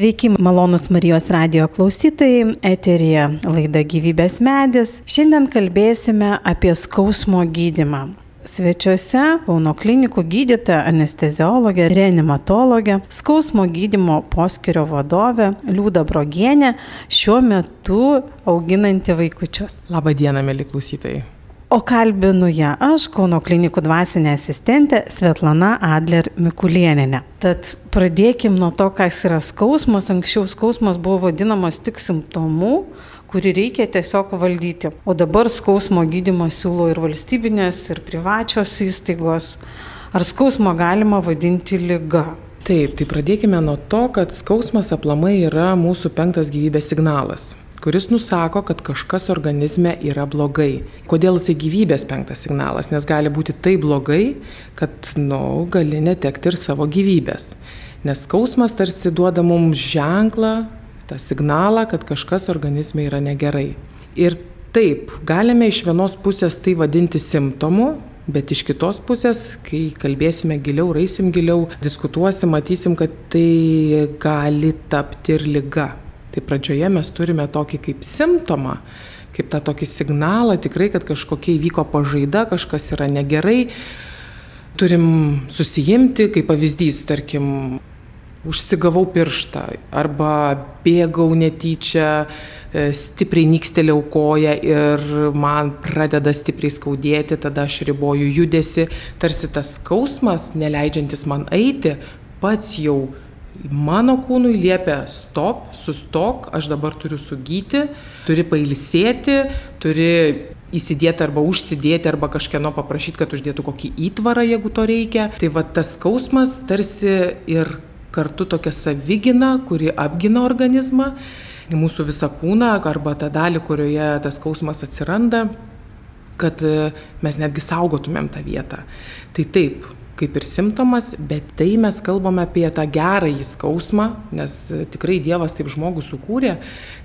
Sveiki, malonus Marijos radio klausytojai, eterija laida gyvybės medis. Šiandien kalbėsime apie skausmo gydimą. Svečiuose Kauno klinikų gydytoja, anesteziologė, reanimatologė, skausmo gydimo poskirio vadovė Liūda Brogienė, šiuo metu auginanti vaikučius. Labą dieną, mėly klausytojai. O kalbinu ją aš, Kauno klinikų dvasinė asistentė Svetlana Adler Mikulieninė. Tad pradėkim nuo to, kas yra skausmas. Anksčiau skausmas buvo vadinamas tik simptomu, kurį reikia tiesiog valdyti. O dabar skausmo gydimą siūlo ir valstybinės, ir privačios įstaigos. Ar skausmo galima vadinti lyga? Taip, tai pradėkime nuo to, kad skausmas aplamai yra mūsų penktas gyvybės signalas kuris nusako, kad kažkas organizme yra blogai. Kodėl jisai gyvybės penktas signalas? Nes gali būti taip blogai, kad, na, nu, gali netekti ir savo gyvybės. Nes skausmas tarsi duoda mums ženklą, tą signalą, kad kažkas organizme yra negerai. Ir taip, galime iš vienos pusės tai vadinti simptomu, Bet iš kitos pusės, kai kalbėsime giliau, raisim giliau, diskutuosim, matysim, kad tai gali tapti ir lyga. Tai pradžioje mes turime tokį kaip simptomą, kaip tą tokį signalą tikrai, kad kažkokia įvyko pažaida, kažkas yra negerai. Turim susijimti, kaip pavyzdys, tarkim, užsigavau pirštą arba bėgau netyčia, e, stipriai nykstelėjau koją ir man pradeda stipriai skaudėti, tada aš riboju judesi, tarsi tas skausmas, neleidžiantis man eiti, pats jau Mano kūnui liepia stop, sustok, aš dabar turiu sugyti, turi pailsėti, turi įsidėti arba užsidėti arba kažkieno paprašyti, kad uždėtų kokį įtvarą, jeigu to reikia. Tai va tas skausmas tarsi ir kartu tokia savigina, kuri apgina organizmą, mūsų visą kūną arba tą dalį, kurioje tas skausmas atsiranda kad mes netgi saugotumėm tą vietą. Tai taip, kaip ir simptomas, bet tai mes kalbame apie tą gerąjį skausmą, nes tikrai Dievas taip žmogų sukūrė,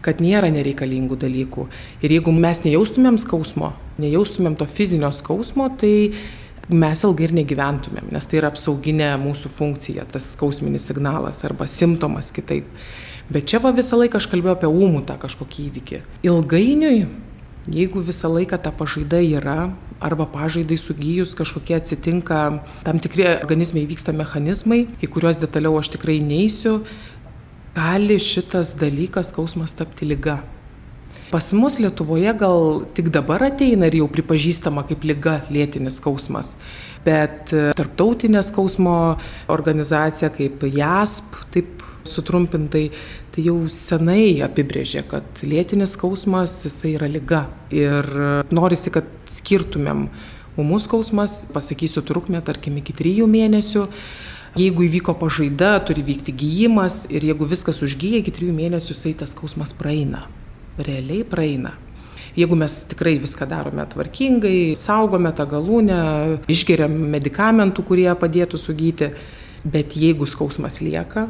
kad nėra nereikalingų dalykų. Ir jeigu mes nejaustumėm skausmo, nejaustumėm to fizinio skausmo, tai mes ilgai ir negyventumėm, nes tai yra apsauginė mūsų funkcija, tas skausminis signalas arba simptomas kitaip. Bet čia va visą laiką aš kalbėjau apie ūmų tą kažkokį įvykį. Ilgainiui, jeigu visą laiką ta pažaida yra, arba pažaidai sugyjus kažkokie atsitinka tam tikri organizme įvyksta mechanizmai, į kuriuos detaliau aš tikrai neįsiu, gali šitas dalykas skausmas tapti lyga. Pas mus Lietuvoje gal tik dabar ateina ir jau pripažįstama kaip lyga lėtinis skausmas, bet tarptautinė skausmo organizacija kaip JASP, taip sutrumpintai, tai jau senai apibrėžė, kad lėtinis skausmas jisai yra lyga. Ir norisi, kad skirtumėm ūmus skausmas, pasakysiu trukmę, tarkim, iki trijų mėnesių. Jeigu įvyko pažaida, turi vykti gyjimas ir jeigu viskas užgyja iki trijų mėnesių, tai tas skausmas praeina. Realiai praeina. Jeigu mes tikrai viską darome tvarkingai, saugome tą galūnę, išgeriam medikamentų, kurie padėtų sugyti, bet jeigu skausmas lieka,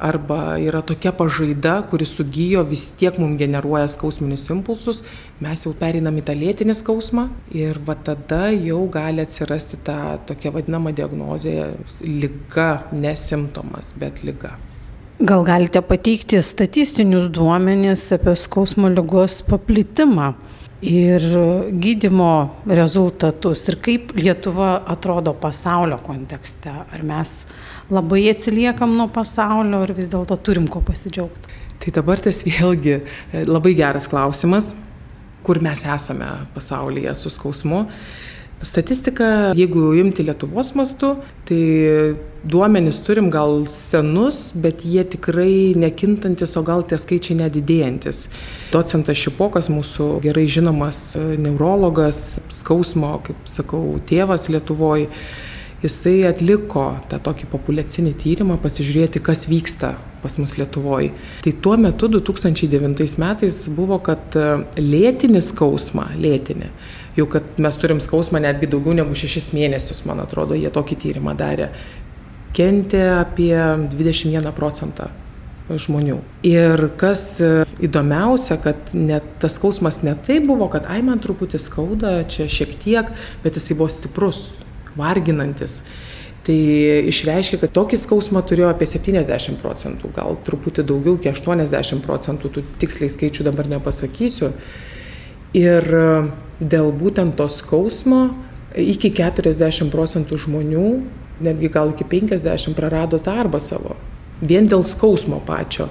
arba yra tokia pažaida, kuri sugyjo, vis tiek mums generuoja skausminius impulsus, mes jau perinam į tą lėtinį skausmą ir va tada jau gali atsirasti ta tokia vadinama diagnozė lyga, ne simptomas, bet lyga. Gal galite pateikti statistinius duomenys apie skausmo lygos paplitimą ir gydimo rezultatus ir kaip Lietuva atrodo pasaulio kontekste? Ar mes labai atsiliekam nuo pasaulio ir vis dėlto turim ko pasidžiaugti? Tai dabar tas vėlgi e, labai geras klausimas, kur mes esame pasaulyje su skausmu. Statistika, jeigu imti Lietuvos mastu, tai duomenys turim gal senus, bet jie tikrai nekintantis, o gal tie skaičiai nedidėjantis. Docentas Šipokas, mūsų gerai žinomas e, neurologas, skausmo, kaip sakau, tėvas Lietuvoje, jisai atliko tą tokį populiacinį tyrimą pasižiūrėti, kas vyksta pas mus Lietuvoje. Tai tuo metu, 2009 metais, buvo, kad e, lėtinį skausmą, lėtinį, jau kad mes turim skausmą netgi daugiau negu 6 mėnesius, man atrodo, jie tokį tyrimą darė, kentė apie 21 procentą žmonių. Ir kas e, įdomiausia, kad net tas skausmas ne tai buvo, kad ai man truputį skauda, čia šiek tiek, bet jisai buvo stiprus varginantis. Tai išreiškia, kad tokį skausmą turėjo apie 70 procentų, gal truputį daugiau, iki 80 procentų, tų tiksliai skaičių dabar nepasakysiu. Ir dėl būtent to skausmo iki 40 procentų žmonių, netgi gal iki 50 prarado darbą savo. Vien dėl skausmo pačio.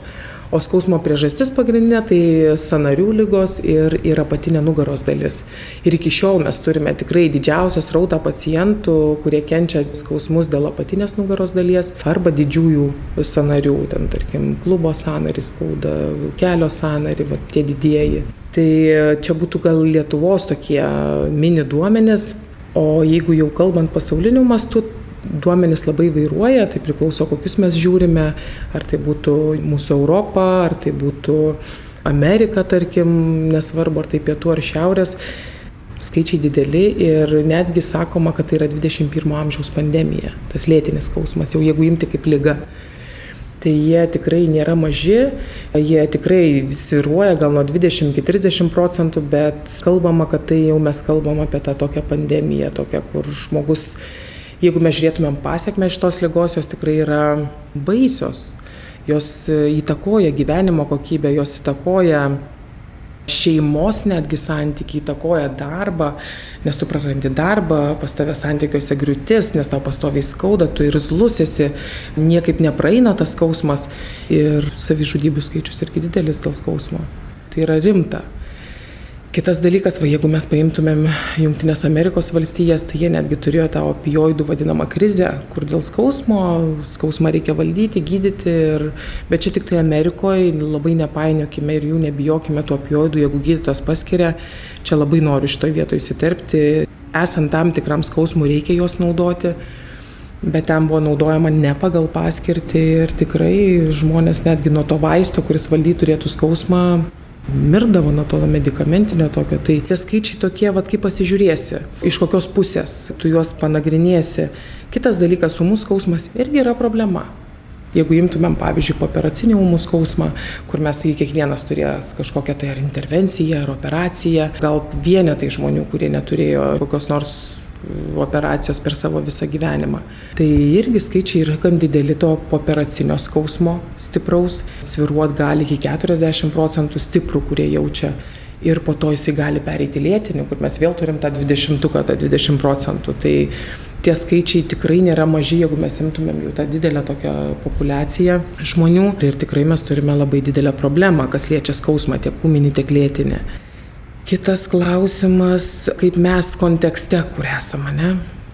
O skausmo priežastis pagrindinė tai sanarių lygos ir, ir apatinė nugaros dalis. Ir iki šiol mes turime tikrai didžiausią srautą pacientų, kurie kenčia skausmus dėl apatinės nugaros dalies arba didžiųjų sanarių, ten tarkim klubo sanaris skauda, kelio sanari, va, tie didieji. Tai čia būtų gal Lietuvos tokie mini duomenys, o jeigu jau kalbant pasauliniu mastu, duomenys labai vairuoja, tai priklauso, kokius mes žiūrime, ar tai būtų mūsų Europa, ar tai būtų Amerika, tarkim, nesvarbu, ar tai pietų ar šiaurės. Skaičiai dideli ir netgi sakoma, kad tai yra 21 amžiaus pandemija, tas lėtinis skausmas, jau jeigu imti kaip lyga. Tai jie tikrai nėra maži, jie tikrai sviruoja gal nuo 20 iki 30 procentų, bet kalbama, kad tai jau mes kalbam apie tą tokią pandemiją, tokią, kur žmogus jeigu mes žiūrėtumėm pasiekmes šitos ligos, jos tikrai yra baisios. Jos e, įtakoja gyvenimo kokybę, jos įtakoja šeimos netgi santykiai, įtakoja darbą, nes tu prarandi darbą, pas tave santykiuose griūtis, nes tau pastoviai skauda, tu ir zlusėsi, niekaip nepraeina tas skausmas ir savižudybių skaičius irgi didelis dėl skausmo. Tai yra rimta. Kitas dalykas, va, jeigu mes paimtumėm Junktinės Amerikos valstijas, tai jie netgi turėjo tą opioidų vadinamą krizę, kur dėl skausmo, skausmą reikia valdyti, gydyti, ir, bet čia tik tai Amerikoje, labai nepainiokime ir jų nebijokime tų opioidų, jeigu gydytojas paskiria, čia labai noriu šitoje vietoje įsiterpti, esant tam tikram skausmui reikia juos naudoti. Bet ten buvo naudojama ne pagal paskirtį ir tikrai žmonės netgi nuo to vaisto, kuris valdytų turėtų skausmą, mirdavo nuo to medikamentinio tokio. Tai tie skaičiai tokie, vad kaip pasižiūrėsi, iš kokios pusės tu juos panagrinėsi. Kitas dalykas, ūmus skausmas irgi yra problema. Jeigu imtumėm, pavyzdžiui, operacinį ūmų skausmą, kur mes tai kiekvienas turėjęs kažkokią tai ar intervenciją, ar operaciją, gal vienetai žmonių, kurie neturėjo kokios nors operacijos per savo visą gyvenimą. Tai irgi skaičiai yra gan dideli to operacinio skausmo stipraus, sviruot gali iki 40 procentų stiprų, kurie jaučia. Ir po to jisai gali pereiti lėtinį, kur mes vėl turim tą 20, tą 20 procentų. Tai tie skaičiai tikrai nėra maži, jeigu mes imtumėm jau tą didelę tokią populiaciją žmonių. Ir tikrai mes turime labai didelę problemą, kas liečia skausmą tiek ūminį, tiek lėtinį. Kitas klausimas, kaip mes kontekste, kur esame, ne?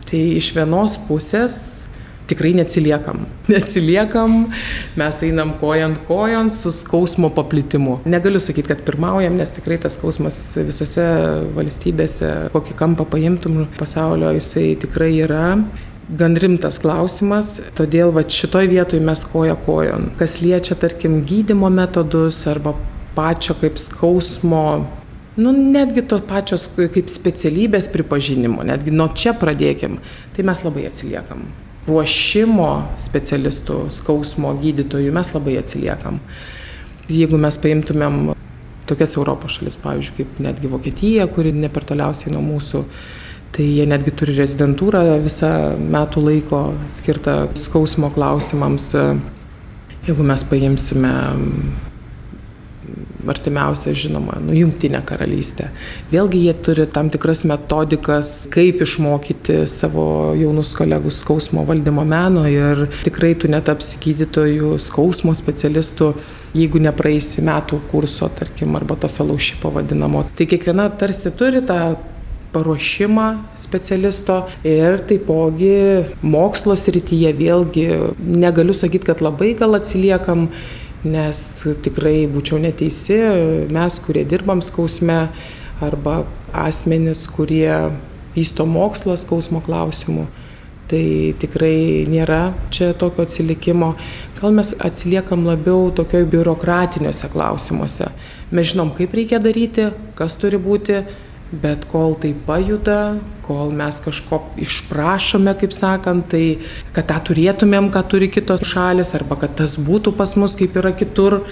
Tai iš vienos pusės tikrai neatsiliekam. Neatsiliekam, mes einam kojant kojant su skausmo paplitimu. Negaliu sakyti, kad pirmaujam, nes tikrai tas skausmas visose valstybėse, kokį kampą paimtum pasaulio, jisai tikrai yra gan rimtas klausimas, todėl va šitoj vietoj mes koja kojon. Kas liečia, tarkim, gydimo metodus arba pačio kaip skausmo Nu, netgi to pačios kaip specialybės pripažinimo, netgi nuo čia pradėkim, tai mes labai atsiliekam. Ruošimo specialistų, skausmo gydytojų mes labai atsiliekam. Jeigu mes paimtumėm tokias Europos šalis, pavyzdžiui, kaip netgi Vokietija, kuri ne per toliausiai nuo mūsų, tai jie netgi turi rezidentūrą visą metų laiko skirtą skausmo klausimams. Jeigu mes paimsime artimiausia žinoma, nu, jungtinė karalystė. Vėlgi jie turi tam tikras metodikas, kaip išmokyti savo jaunus kolegus skausmo valdymo meno ir tikrai tu netapsi gydytojų, skausmo specialistų, jeigu nepraeisi metų kurso, tarkim, arba to fellowshipo vadinamo. Tai kiekviena tarsi turi tą paruošimą specialisto ir taipogi mokslo srityje vėlgi negaliu sakyti, kad labai gal atsiliekam nes tikrai būčiau neteisi, mes, kurie dirbam skausme, arba asmenys, kurie vysto mokslą skausmo klausimų, tai tikrai nėra čia tokio atsilikimo. Gal mes atsiliekam labiau tokioj biurokratiniuose klausimuose. Mes žinom, kaip reikia daryti, kas turi būti, bet kol tai pajuda, kol mes kažko išprašome, kaip sakant, tai kad tą turėtumėm, ką turi kitos šalis, arba kad tas būtų pas mus kaip yra kitur,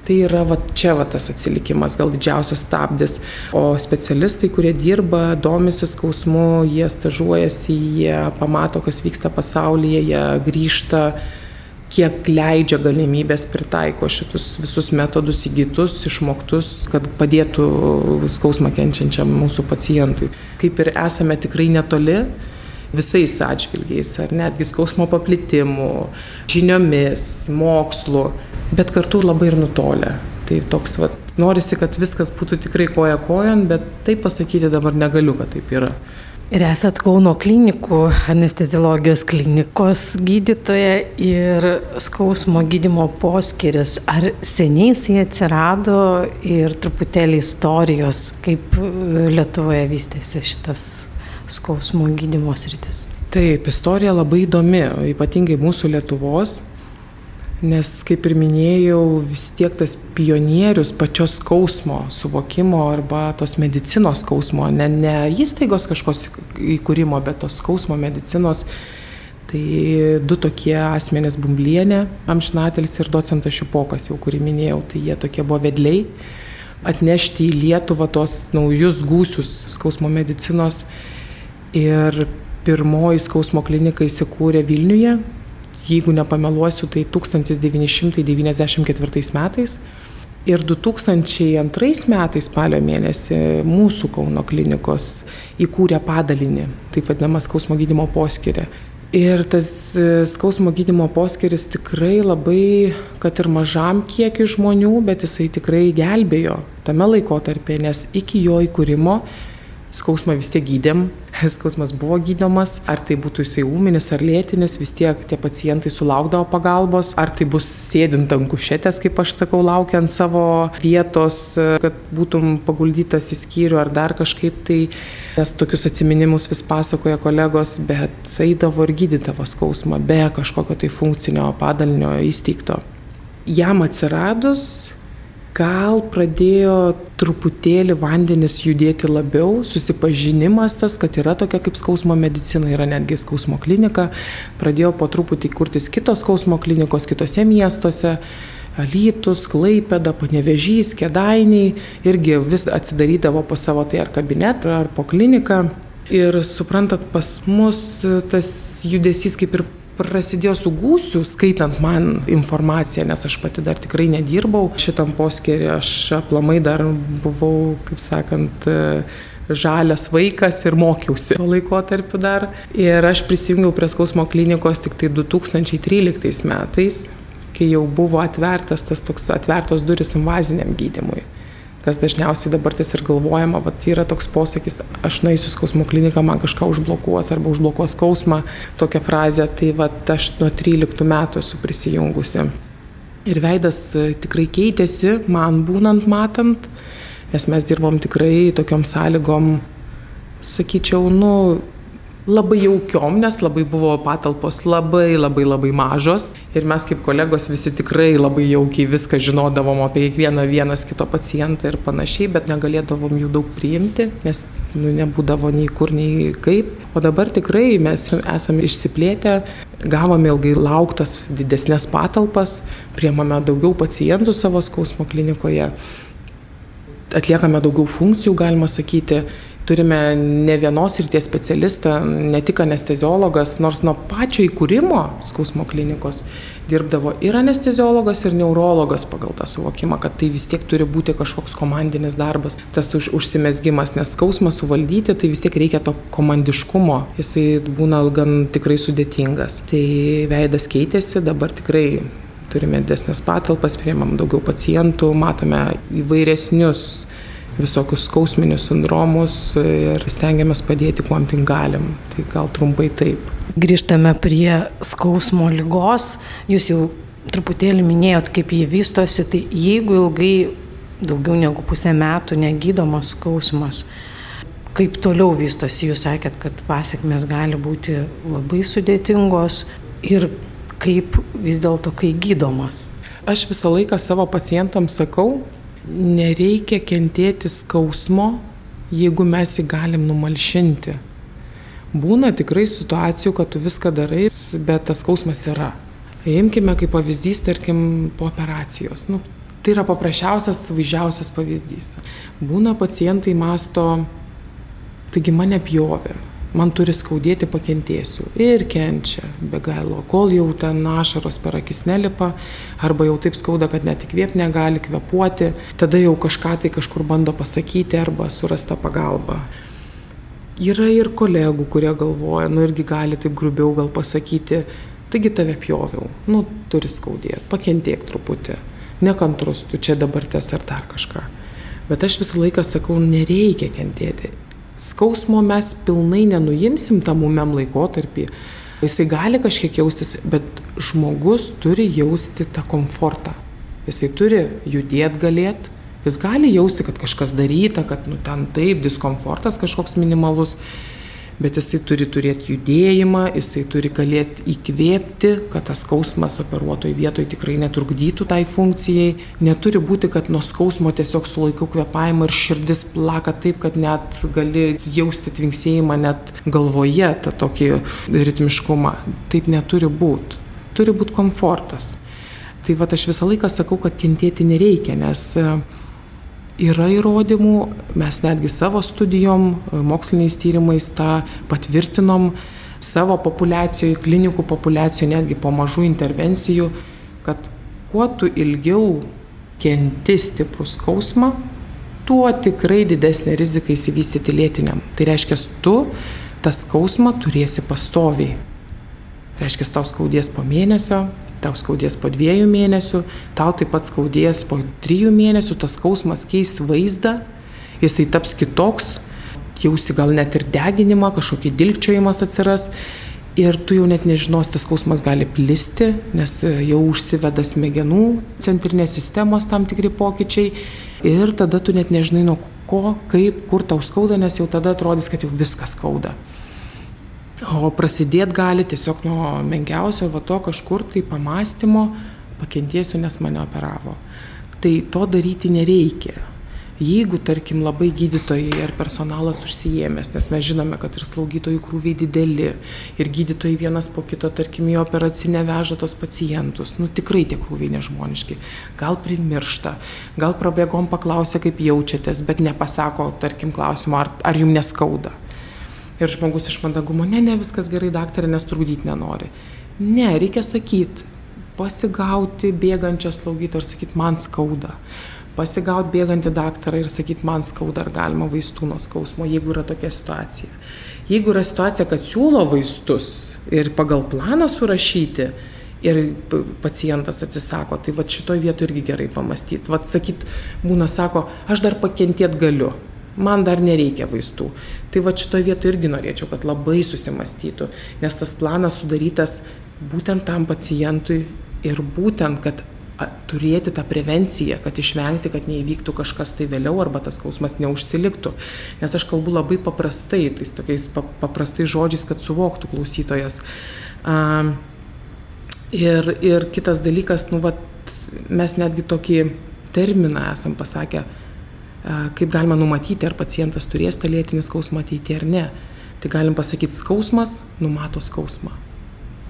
Tai yra va, čia va, tas atsilikimas, gal didžiausias stabdis. O specialistai, kurie dirba, domisi skausmu, jie stažuojasi, jie pamato, kas vyksta pasaulyje, jie grįžta, kiek leidžia galimybės pritaiko šitus visus metodus įgytus, išmoktus, kad padėtų skausmą kenčiančiam mūsų pacientui. Kaip ir esame tikrai netoli, visais atžvilgiais, ar netgi skausmo paplitimu, žiniomis, mokslu, bet kartu labai ir nutolę. Tai toks, va, norisi, kad viskas būtų tikrai koja kojon, bet taip pasakyti dabar negaliu, kad taip yra. Ir esat Kauno klinikų, anesteziologijos klinikos gydytoja ir skausmo gydimo poskiris. Ar seniai jisai atsirado ir truputėlį istorijos, kaip Lietuvoje vystėsi šitas skausmo gydimo sritis? Taip, istorija labai įdomi, ypatingai mūsų Lietuvos, nes, kaip ir minėjau, vis tiek tas pionierius pačios skausmo suvokimo arba tos medicinos skausmo, ne, ne įstaigos kažkos įkūrimo, bet tos skausmo medicinos. Tai du tokie asmenys Bumblienė, Amžinatelis ir docentas Šiupokas, jau kurį minėjau, tai jie tokie buvo vedliai. Atnešti į Lietuvą tos naujus gūsius skausmo medicinos. Ir pirmoji skausmo klinika įsikūrė Vilniuje, jeigu nepameluosiu, tai 1994 metais. Ir 2002 metais spalio mėnesį mūsų Kauno klinikos įkūrė padalinį, taip vadinamą skausmo gydimo poskirį. Ir tas e, skausmo gydimo poskiris tikrai labai, kad ir mažam kiekiu žmonių, bet jisai tikrai gelbėjo tame laikotarpė, nes iki jo įkūrimo skausmą vis tiek gydėm, skausmas buvo gydomas, ar tai būtų jisai ūminis ar lėtinis, vis tiek tie pacientai sulaukdavo pagalbos, ar tai bus sėdint ant kušetės, kaip aš sakau, laukiant savo vietos, kad būtum paguldytas į skyrių ar dar kažkaip tai, nes tokius atminimus vis pasakoja kolegos, bet eidavo ir gydydavo skausmą be kažkokio tai funkcinio padalinio įsteigto. Jam atsiradus gal pradėjo truputėlį vandenis judėti labiau, susipažinimas tas, kad yra tokia kaip skausmo medicina, yra netgi skausmo klinika, pradėjo po truputį kurtis kitos skausmo klinikos kitose miestuose. Alytus, Klaipėda, Panevežys, Kedainiai irgi vis atsidarydavo po savo tai ar kabinetą, ar po kliniką. Ir suprantat, pas mus tas judesys kaip ir prasidėjo su gūsiu, skaitant man informaciją, nes aš pati dar tikrai nedirbau šitam poskirį, aš aplamai dar buvau, kaip sakant, žalias vaikas ir mokiausi tuo laikotarpiu dar. Ir aš prisijungiau prie skausmo klinikos tik tai 2013 metais, kai jau buvo atvertas tas toks atvertos duris invaziniam gydimui kas dažniausiai dabar tas ir galvojama, va, yra toks posakis, aš nueisiu skausmo kliniką, man kažką užblokuos arba užblokuos skausmą, tokia frazė, tai va, aš nuo 13 metų esu prisijungusi. Ir veidas e, tikrai keitėsi, man būnant matant, nes mes dirbom tikrai tokiom sąlygom, sakyčiau, nu, labai jaukiom, nes labai buvo patalpos labai labai labai mažos ir mes kaip kolegos visi tikrai labai jaukiai viską žinodavom apie kiekvieną vienas kito pacientą ir panašiai, bet negalėdavom jų daug priimti, nes nu, nebūdavo nei kur, nei kaip. O dabar tikrai mes esame išsiplėtę, gavome ilgai lauktas didesnės patalpas, priemame daugiau pacientų savo skausmo klinikoje, atliekame daugiau funkcijų, galima sakyti turime ne vienos ryties specialistą, ne tik anesteziologas, nors nuo pačio įkūrimo skausmo klinikos dirbdavo ir anesteziologas, ir neurologas pagal tą suvokimą, kad tai vis tiek turi būti kažkoks komandinis darbas, tas už, užsimesgymas, nes skausmą suvaldyti, tai vis tiek reikia to komandiškumo, jisai būna gan tikrai sudėtingas. Tai veidas keitėsi, dabar tikrai turime didesnės patalpas, priemam daugiau pacientų, matome įvairesnius visokius skausminius sindromus ir stengiamės padėti, kuo tik galim. Tai gal trumpai taip. Grįžtame prie skausmo lygos. Jūs jau truputėlį minėjot, kaip jį vystosi, tai jeigu ilgai, daugiau negu pusę metų negydomas skausmas, kaip toliau vystosi, jūs sakėt, kad pasiekmes gali būti labai sudėtingos ir kaip vis dėlto, kai gydomas. Aš visą laiką savo pacientams sakau, nereikia kentėti skausmo, jeigu mes jį galim numalšinti. Būna tikrai situacijų, kad tu viską darai, bet tas skausmas yra. Imkime kaip pavyzdys, tarkim, po operacijos. Nu, Tai yra paprasčiausias, vaizdžiausias pavyzdys. Būna pacientai masto, taigi mane pjovė, man turi skaudėti, pakentėsiu. Ir kenčia be galo, kol jau ten ašaros per akis nelipa, arba jau taip skauda, kad net įkvėpti negali, kvepuoti, tada jau kažką tai kažkur bando pasakyti arba surasta pagalba. Yra ir kolegų, kurie galvoja, nu irgi gali taip grubiau gal pasakyti, taigi tave pjoviau, nu turi skaudėti, pakentėk truputį, nekantrus, tu čia dabar ties ar dar kažką. Bet aš visą laiką sakau, nereikia kentėti skausmo mes pilnai nenuimsim tam umiam laikotarpį. Jisai gali kažkiek jaustis, bet žmogus turi jausti tą komfortą. Jisai turi judėti galėti, jis gali jausti, kad kažkas daryta, kad nu, ten taip, diskomfortas kažkoks minimalus, bet jisai turi turėti judėjimą, jisai turi galėti įkvėpti, kad tas skausmas operuotojų vietoje tikrai netrukdytų tai funkcijai. Neturi būti, kad nuo skausmo tiesiog sulaikiau kvepavimą ir širdis plaka taip, kad net gali jausti tvinksėjimą net galvoje, tą tokį ritmiškumą. Taip neturi būti. Turi būti komfortas. Tai va aš visą laiką sakau, kad kentėti nereikia, nes Yra įrodymų, mes netgi savo studijom, moksliniais tyrimais tą patvirtinom savo populiacijoje, klinikų populiacijoje, netgi po mažų intervencijų, kad kuo tu ilgiau kenti stiprų skausmą, tuo tikrai didesnė rizika įsivystyti lėtiniam. Tai reiškia, tu tą skausmą turėsi pastoviai. Reiškia, tau skaudės po mėnesio, tau skaudės po dviejų mėnesių, tau taip pat skaudės po trijų mėnesių, tas skausmas keis vaizdą, jisai taps kitoks, jausi gal net ir deginimą, kažkokį dilgčiojimas atsiras ir tu jau net nežinos, tas skausmas gali plisti, nes jau užsiveda smegenų, centrinės sistemos tam tikri pokyčiai ir tada tu net nežinai nuo ko, kaip, kur tau skauda, nes jau tada atrodys, kad jau viskas skauda. O prasidėti gali tiesiog nuo menkiausio va to kažkur tai pamastymo, pakentėsiu, nes mane operavo. Tai to daryti nereikia. Jeigu, tarkim, labai gydytojai ar personalas užsijėmęs, nes mes žinome, kad ir slaugytojų krūviai dideli, ir gydytojai vienas po kito, tarkim, į operacinę veža tos pacientus, nu tikrai tie krūviai nežmoniški, gal primiršta, gal prabėgom paklausė, kaip jaučiatės, bet nepasako, tarkim, klausimo, ar, ar jums neskauda. Ir žmogus iš mandagumo, ne, ne, viskas gerai, daktarė, nes trukdyti nenori. Ne, reikia sakyti, pasigauti bėgančią slaugytoją ir sakyti, man skauda. Pasigauti bėgantį daktarą ir sakyti, man skauda, ar galima vaistų nuo skausmo, jeigu yra tokia situacija. Jeigu yra situacija, kad siūlo vaistus ir pagal planą surašyti, ir pacientas atsisako, tai va šitoj vietoje irgi gerai pamastyti. Va sakyt, būna sako, aš dar pakentėt galiu, man dar nereikia vaistų. Tai va šitoje vietoje irgi norėčiau, kad labai susimastytų, nes tas planas sudarytas būtent tam pacientui ir būtent, kad turėti tą prevenciją, kad išvengti, kad neįvyktų kažkas tai vėliau arba tas skausmas neužsiliktų. Nes aš kalbu labai paprastai, tais tokiais paprastais žodžiais, kad suvoktų klausytojas. Ir, ir kitas dalykas, nu, vat, mes netgi tokį terminą esam pasakę, kaip galima numatyti, ar pacientas turės tą lėtinį skausmą ateityje ar ne. Tai galim pasakyti, skausmas numato skausmą.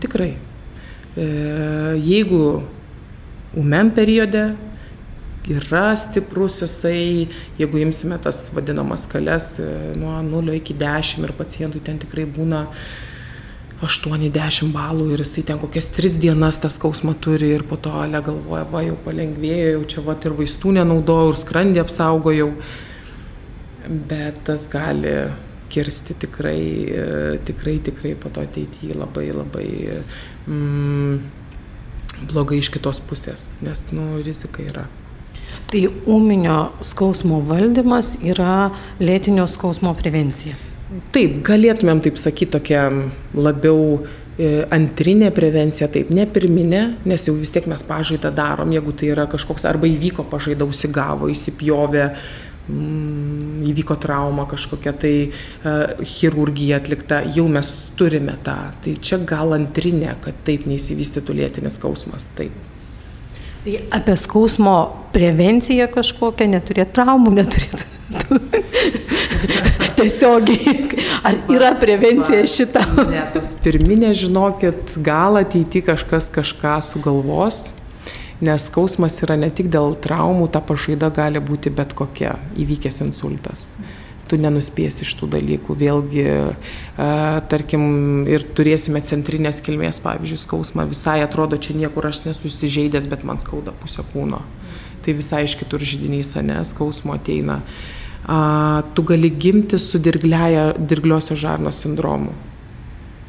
Tikrai. E, jeigu umen periode yra stiprus jisai, jeigu imsime tas vadinamas skales e, nuo 0 iki 10 ir pacientui ten tikrai būna uh, 8-10 balų ir jisai ten kokias 3 dienas tą skausmą turi ir po to ale galvoja, va jau palengvėjo, jau čia va ir vaistų nenaudojau ir skrandį apsaugojau. Bet tas gali kirsti tikrai, tikrai, tikrai po to ateityje labai, labai mm, blogai iš kitos pusės, nes, nu, rizika yra. Tai ūminio skausmo valdymas yra lėtinio skausmo prevencija. Taip, galėtumėm taip sakyti tokia labiau e, antrinė prevencija, taip, ne pirminė, nes jau vis tiek mes pažaidą darom, jeigu tai yra kažkoks arba įvyko pažaida, užsigavo, įsipjovė, mm, įvyko trauma kažkokia tai uh, chirurgija atlikta, jau mes turime tą. Tai čia gal antrinė, kad taip neįsivystytų lėtinis skausmas, taip. Tai apie skausmo prevenciją kažkokią, neturėti traumų, neturėti. Tiesiogiai. Ar yra prevencija šitą? Ne, tos pirminė, žinokit, gal ateity kažkas kažką sugalvos. Nes skausmas yra ne tik dėl traumų, ta pažaida gali būti bet kokia, įvykęs insultas. Tu nenuspėsi iš tų dalykų. Vėlgi, e, tarkim, ir turėsime centrinės kilmės, pavyzdžiui, skausmą. Visai atrodo, čia niekur aš nesu įsižeidęs, bet man skauda pusę kūno. Tai visai iš kitur žydinys, ne, skausmo ateina. A, tu gali gimti su dirgliosios žarnos sindromu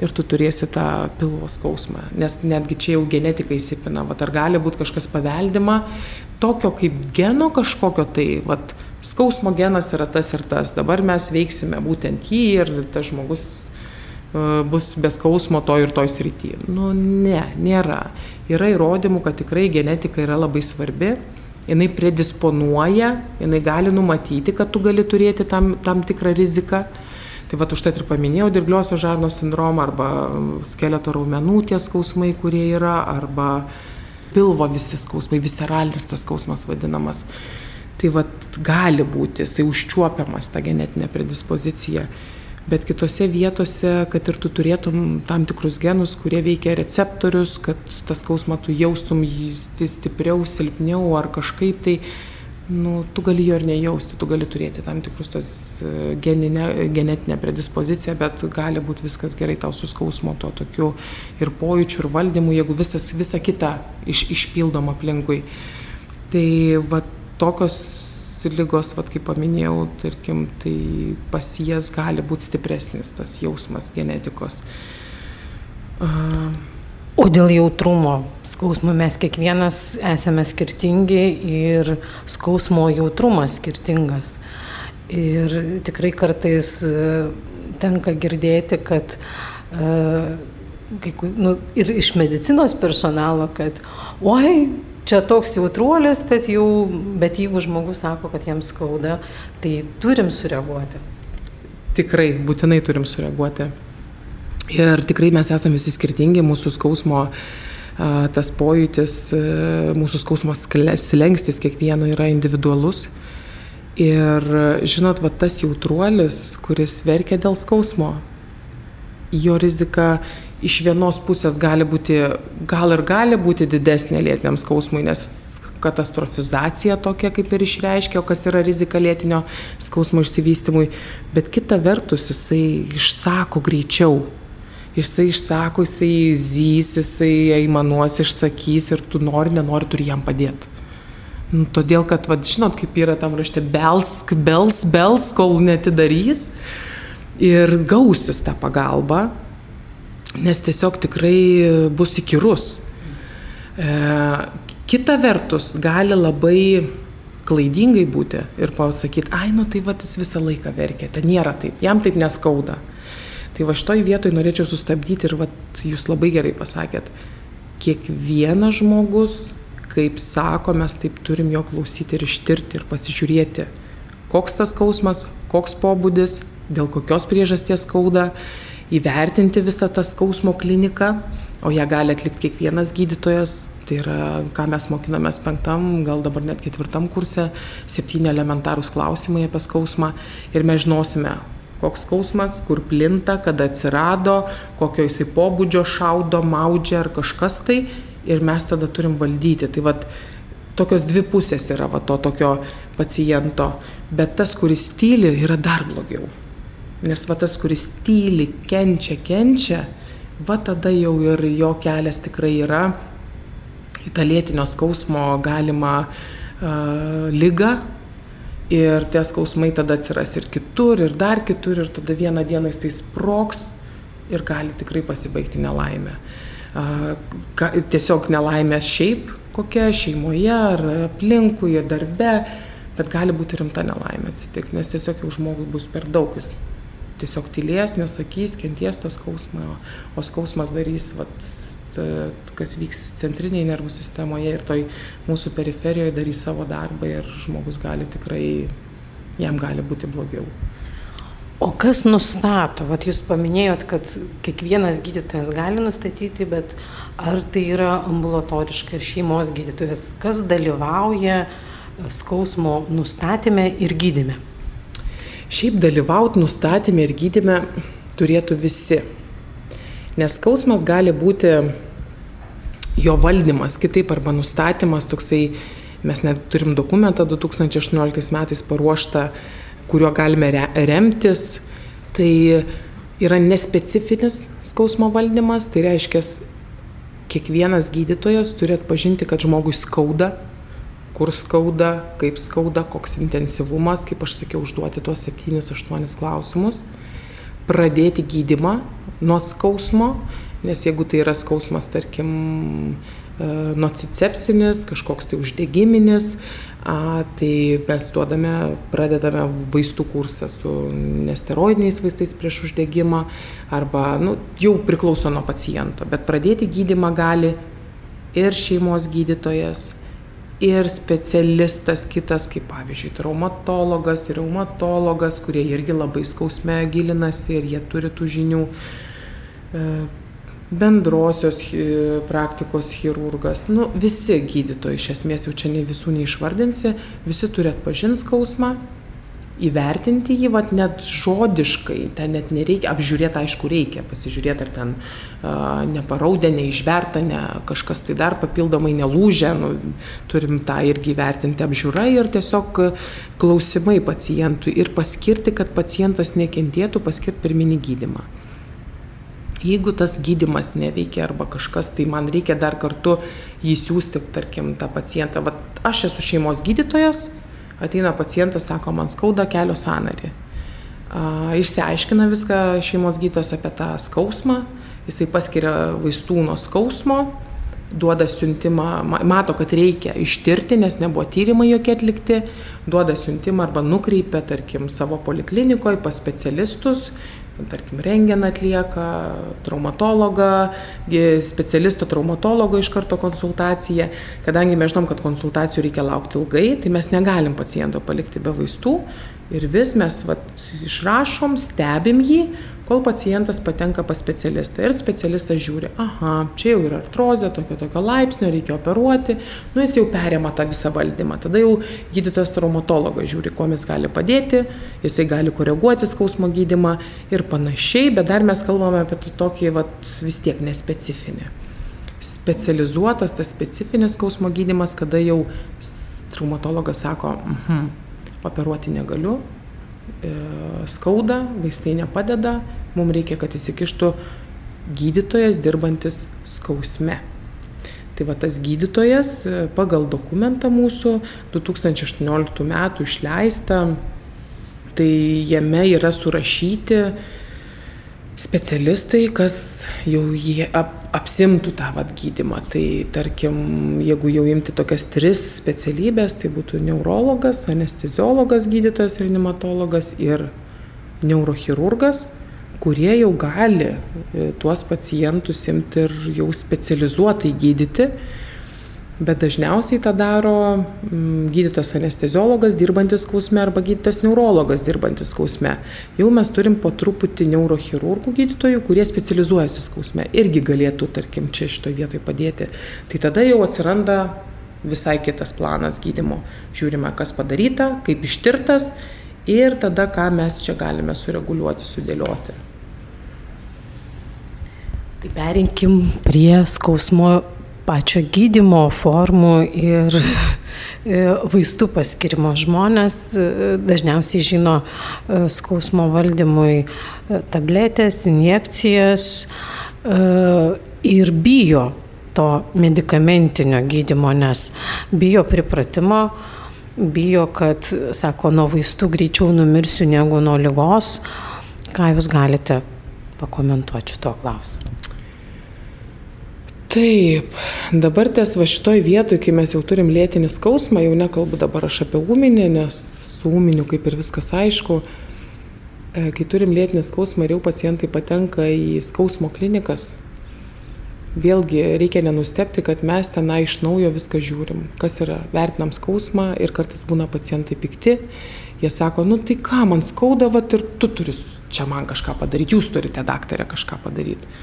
ir tu turėsi tą pilvo skausmą. Nes netgi čia jau genetika įsipina. Vat, ar gali būti kažkas paveldima, tokio kaip geno kažkokio tai, vat, skausmo genas yra tas ir tas. Dabar mes veiksime būtent jį ir tas žmogus uh, bus be skausmo to ir toj srity. Nu, ne, nėra. Yra įrodymų, kad tikrai genetika yra labai svarbi. Jis predisponuoja, jinai gali numatyti, kad tu gali turėti tam, tam tikrą riziką. Tai va užtat ir paminėjau dirgliosios žarnos sindromą arba skeleto raumenų tie skausmai, kurie yra, arba pilvo visi skausmai, visceralinis tas skausmas vadinamas. Tai va gali būti, jisai užčiuopiamas ta genetinė predispozicija. Bet kitose vietose, kad ir tu turėtum tam tikrus genus, kurie veikia receptorius, kad tas skausmą tu jaustum jį stipriau, silpniau ar kažkaip tai nu, tu gali jo ir nejausti, tu gali turėti tam tikrus tos e, geninę, genetinę predispoziciją, bet gali būti viskas gerai tau su skausmo to tokiu ir pojūčiu, ir valdymu, jeigu visas, visa kita iš, išpildoma aplinkui. Tai va tokios lygos, va kaip paminėjau, tarkim, tai pas jas gali būti stipresnis tas jausmas genetikos. Uh, O dėl jautrumo skausmo mes kiekvienas esame skirtingi ir skausmo jautrumas skirtingas. Ir tikrai kartais e, tenka girdėti, kad uh, nu, ir iš medicinos personalo, kad oi, čia toks jautruolis, kad jau, bet jeigu žmogus sako, kad jiems skauda, tai turim sureaguoti. Tikrai, būtinai turim sureaguoti. Ir tikrai mes esame visi skirtingi, mūsų skausmo tas pojūtis, mūsų skausmo slengstis kiekvieno yra individualus. Ir žinot, va tas jautruolis, kuris verkia dėl skausmo, jo rizika iš vienos pusės gali būti, gal ir gali būti didesnė lėtiniam skausmui, nes katastrofizacija tokia kaip ir išreiškia, o kas yra rizika lėtinio skausmo išsivystymui, bet kita vertus jisai išsako greičiau. Jisai išsako, jisai zys, jisai aimanuos, išsakys ir tu nori, nenori, turi jam padėti. Nu, todėl, kad, vad, žinot, kaip yra tam rašte, belsk, bels, bels, kol netidarys ir gausis tą pagalbą, nes tiesiog tikrai bus įkyrus. E, kita vertus, gali labai klaidingai būti ir pasakyti, ai, nu tai va, jis visą laiką verkia, ten nėra taip, jam taip neskauda. Tai va šitoj vietoj norėčiau sustabdyti ir va jūs labai gerai pasakėt, kiekvienas žmogus, kaip sako, mes taip turim jo klausyti ir ištirti ir pasižiūrėti, koks tas skausmas, koks pobūdis, dėl kokios priežasties skauda, įvertinti visą tą skausmo kliniką, o ją gali atlikti kiekvienas gydytojas. Tai yra, ką mes mokinamės penktam, gal dabar net ketvirtam kurse, septyni elementarūs klausimai apie skausmą ir mes žinosime, koks skausmas, kur plinta, kada atsirado, kokio jisai pobūdžio šaudo, maudžia ar kažkas tai ir mes tada turim valdyti. Tai vad tokios dvi pusės yra va, to tokio paciento, bet tas, kuris tyli, yra dar blogiau. Nes va tas, kuris tyli, kenčia, kenčia, va tada jau ir jo kelias tikrai yra į tą lėtinio skausmo galimą uh, lygą, ir tie skausmai tada atsiras ir kitur, ir dar kitur, ir tada vieną dieną jisai sproks ir gali tikrai pasibaigti nelaimę. Tiesiog nelaimė šiaip kokia šeimoje ar aplinkui, darbe, bet gali būti rimta nelaimė atsitikti, nes tiesiog jau žmogui bus per daug, jis tiesiog tylės, nesakys, kenties tą skausmą, o skausmas darys vat, kas vyks centrinėje nervų sistemoje ir toj mūsų periferijoje darys savo darbą ir žmogus gali tikrai, jam gali būti blogiau. O kas nustato, vat jūs paminėjot, kad kiekvienas gydytojas gali nustatyti, bet ar tai yra ambulatoriška ir šeimos gydytojas, kas dalyvauja skausmo nustatymė ir gydime? Šiaip dalyvauti nustatymė ir gydime turėtų visi Nes skausmas gali būti jo valdymas kitaip arba nustatymas toksai, mes net turim dokumentą 2018 metais paruoštą, kuriuo galime remtis. Tai yra nespecifinis skausmo valdymas, tai reiškia, kiekvienas gydytojas turi atpažinti, kad žmogui skauda, kur skauda, kaip skauda, koks intensyvumas, kaip aš sakiau, užduoti tuos 7-8 klausimus, pradėti gydimą nuo skausmo, nes jeigu tai yra skausmas, tarkim, e, nocicepsinis, kažkoks tai uždegiminis, a, tai mes duodame, pradedame vaistų kursą su nesteroidiniais vaistais prieš uždegimą arba, nu, jau priklauso nuo paciento, bet pradėti gydimą gali ir šeimos gydytojas, ir specialistas kitas, kaip pavyzdžiui, traumatologas ir reumatologas, kurie irgi labai skausme gilinasi ir jie turi tų žinių. E, bendrosios praktikos chirurgas, nu, visi gydytojai, iš esmės jau čia ne visų neišvardinsi, visi turi atpažinti skausmą, įvertinti jį, vat, net žodiškai, ten net nereikia, apžiūrėti aišku reikia, pasižiūrėti, ar ten uh, neparaudė, neišberta, ne kažkas tai dar papildomai nelūžė, nu, turim tą irgi vertinti apžiūrą ir tiesiog klausimai pacientui ir paskirti, kad pacientas nekentėtų, paskirti pirminį gydimą. Jeigu tas gydimas neveikia arba kažkas, tai man reikia dar kartu jį siūsti, tarkim, tą pacientą. Vat aš esu šeimos gydytojas, ateina pacientas, sako, man skauda kelio sąnarį. Išsiaiškina viską šeimos gydytojas apie tą skausmą, jisai paskiria vaistų nuo skausmo, duoda siuntimą, mato, kad reikia ištirti, nes nebuvo tyrimai jokie atlikti, duoda siuntimą arba nukreipia, tarkim, savo poliklinikoje pas specialistus, tarkim, renginą atlieka, traumatologą, specialisto traumatologo iš karto konsultaciją. Kadangi mes žinom, kad konsultacijų reikia laukti ilgai, tai mes negalim paciento palikti be vaistų ir vis mes vat, išrašom, stebim jį, kol pacientas patenka pas specialistą ir specialistas žiūri, aha, čia jau yra artrozė, tokio tokio laipsnio, reikia operuoti, nu jis jau perėma tą visą valdymą, tada jau gydytojas traumatologas žiūri, kuo mes gali padėti, jisai gali koreguoti skausmo gydimą ir panašiai, bet dar mes kalbame apie tokį vat, vis tiek nespecifinį. Specializuotas tas specifinis skausmo gydimas, kada jau traumatologas sako, mhm, operuoti negaliu, e, skauda, vaistai nepadeda, mums reikia, kad įsikištų gydytojas dirbantis skausme. Tai va tas gydytojas e, pagal dokumentą mūsų 2018 metų išleistą, tai jame yra surašyti specialistai, kas jau jie ap, apsimtų tą vat gydimą. Tai tarkim, jeigu jau imti tokias tris specialybės, tai būtų neurologas, anesteziologas, gydytojas, reanimatologas ir neurochirurgas kurie jau gali e, tuos pacientus imti ir jau specializuotai gydyti, bet dažniausiai tą daro mm, gydytojas anesteziologas dirbantis skausme arba gydytojas neurologas dirbantis skausme. Jau mes turim po truputį neurochirurgų gydytojų, kurie specializuojasi skausme, irgi galėtų, tarkim, čia šitoje vietoje padėti. Tai tada jau atsiranda visai kitas planas gydimo. Žiūrime, kas padaryta, kaip ištirtas ir tada, ką mes čia galime sureguliuoti, sudėlioti. Tai perinkim prie skausmo pačio gydimo formų ir e, vaistų paskirimo. Žmonės e, dažniausiai žino e, skausmo valdymui tabletės, injekcijas ir bijo to medicamentinio gydimo, nes bijo pripratimo, bijo, kad, sako, nuo vaistų greičiau numirsiu negu nuo lygos. Ką jūs galite pakomentuoti šito klausimu? Taip, dabar ties va šitoj vietoj, kai mes jau turim lėtinį skausmą, jau nekalbu dabar aš apie ūminį, nes su ūminiu kaip ir viskas aišku, e, kai turim lėtinį skausmą ir jau pacientai patenka į skausmo klinikas, vėlgi reikia nenustepti, kad mes tenai iš naujo viską žiūrim, kas yra, vertinam skausmą ir kartais būna pacientai pikti, jie sako, nu tai ką, man skauda, vat ir tu turi čia man kažką padaryti, jūs turite daktarė kažką padaryti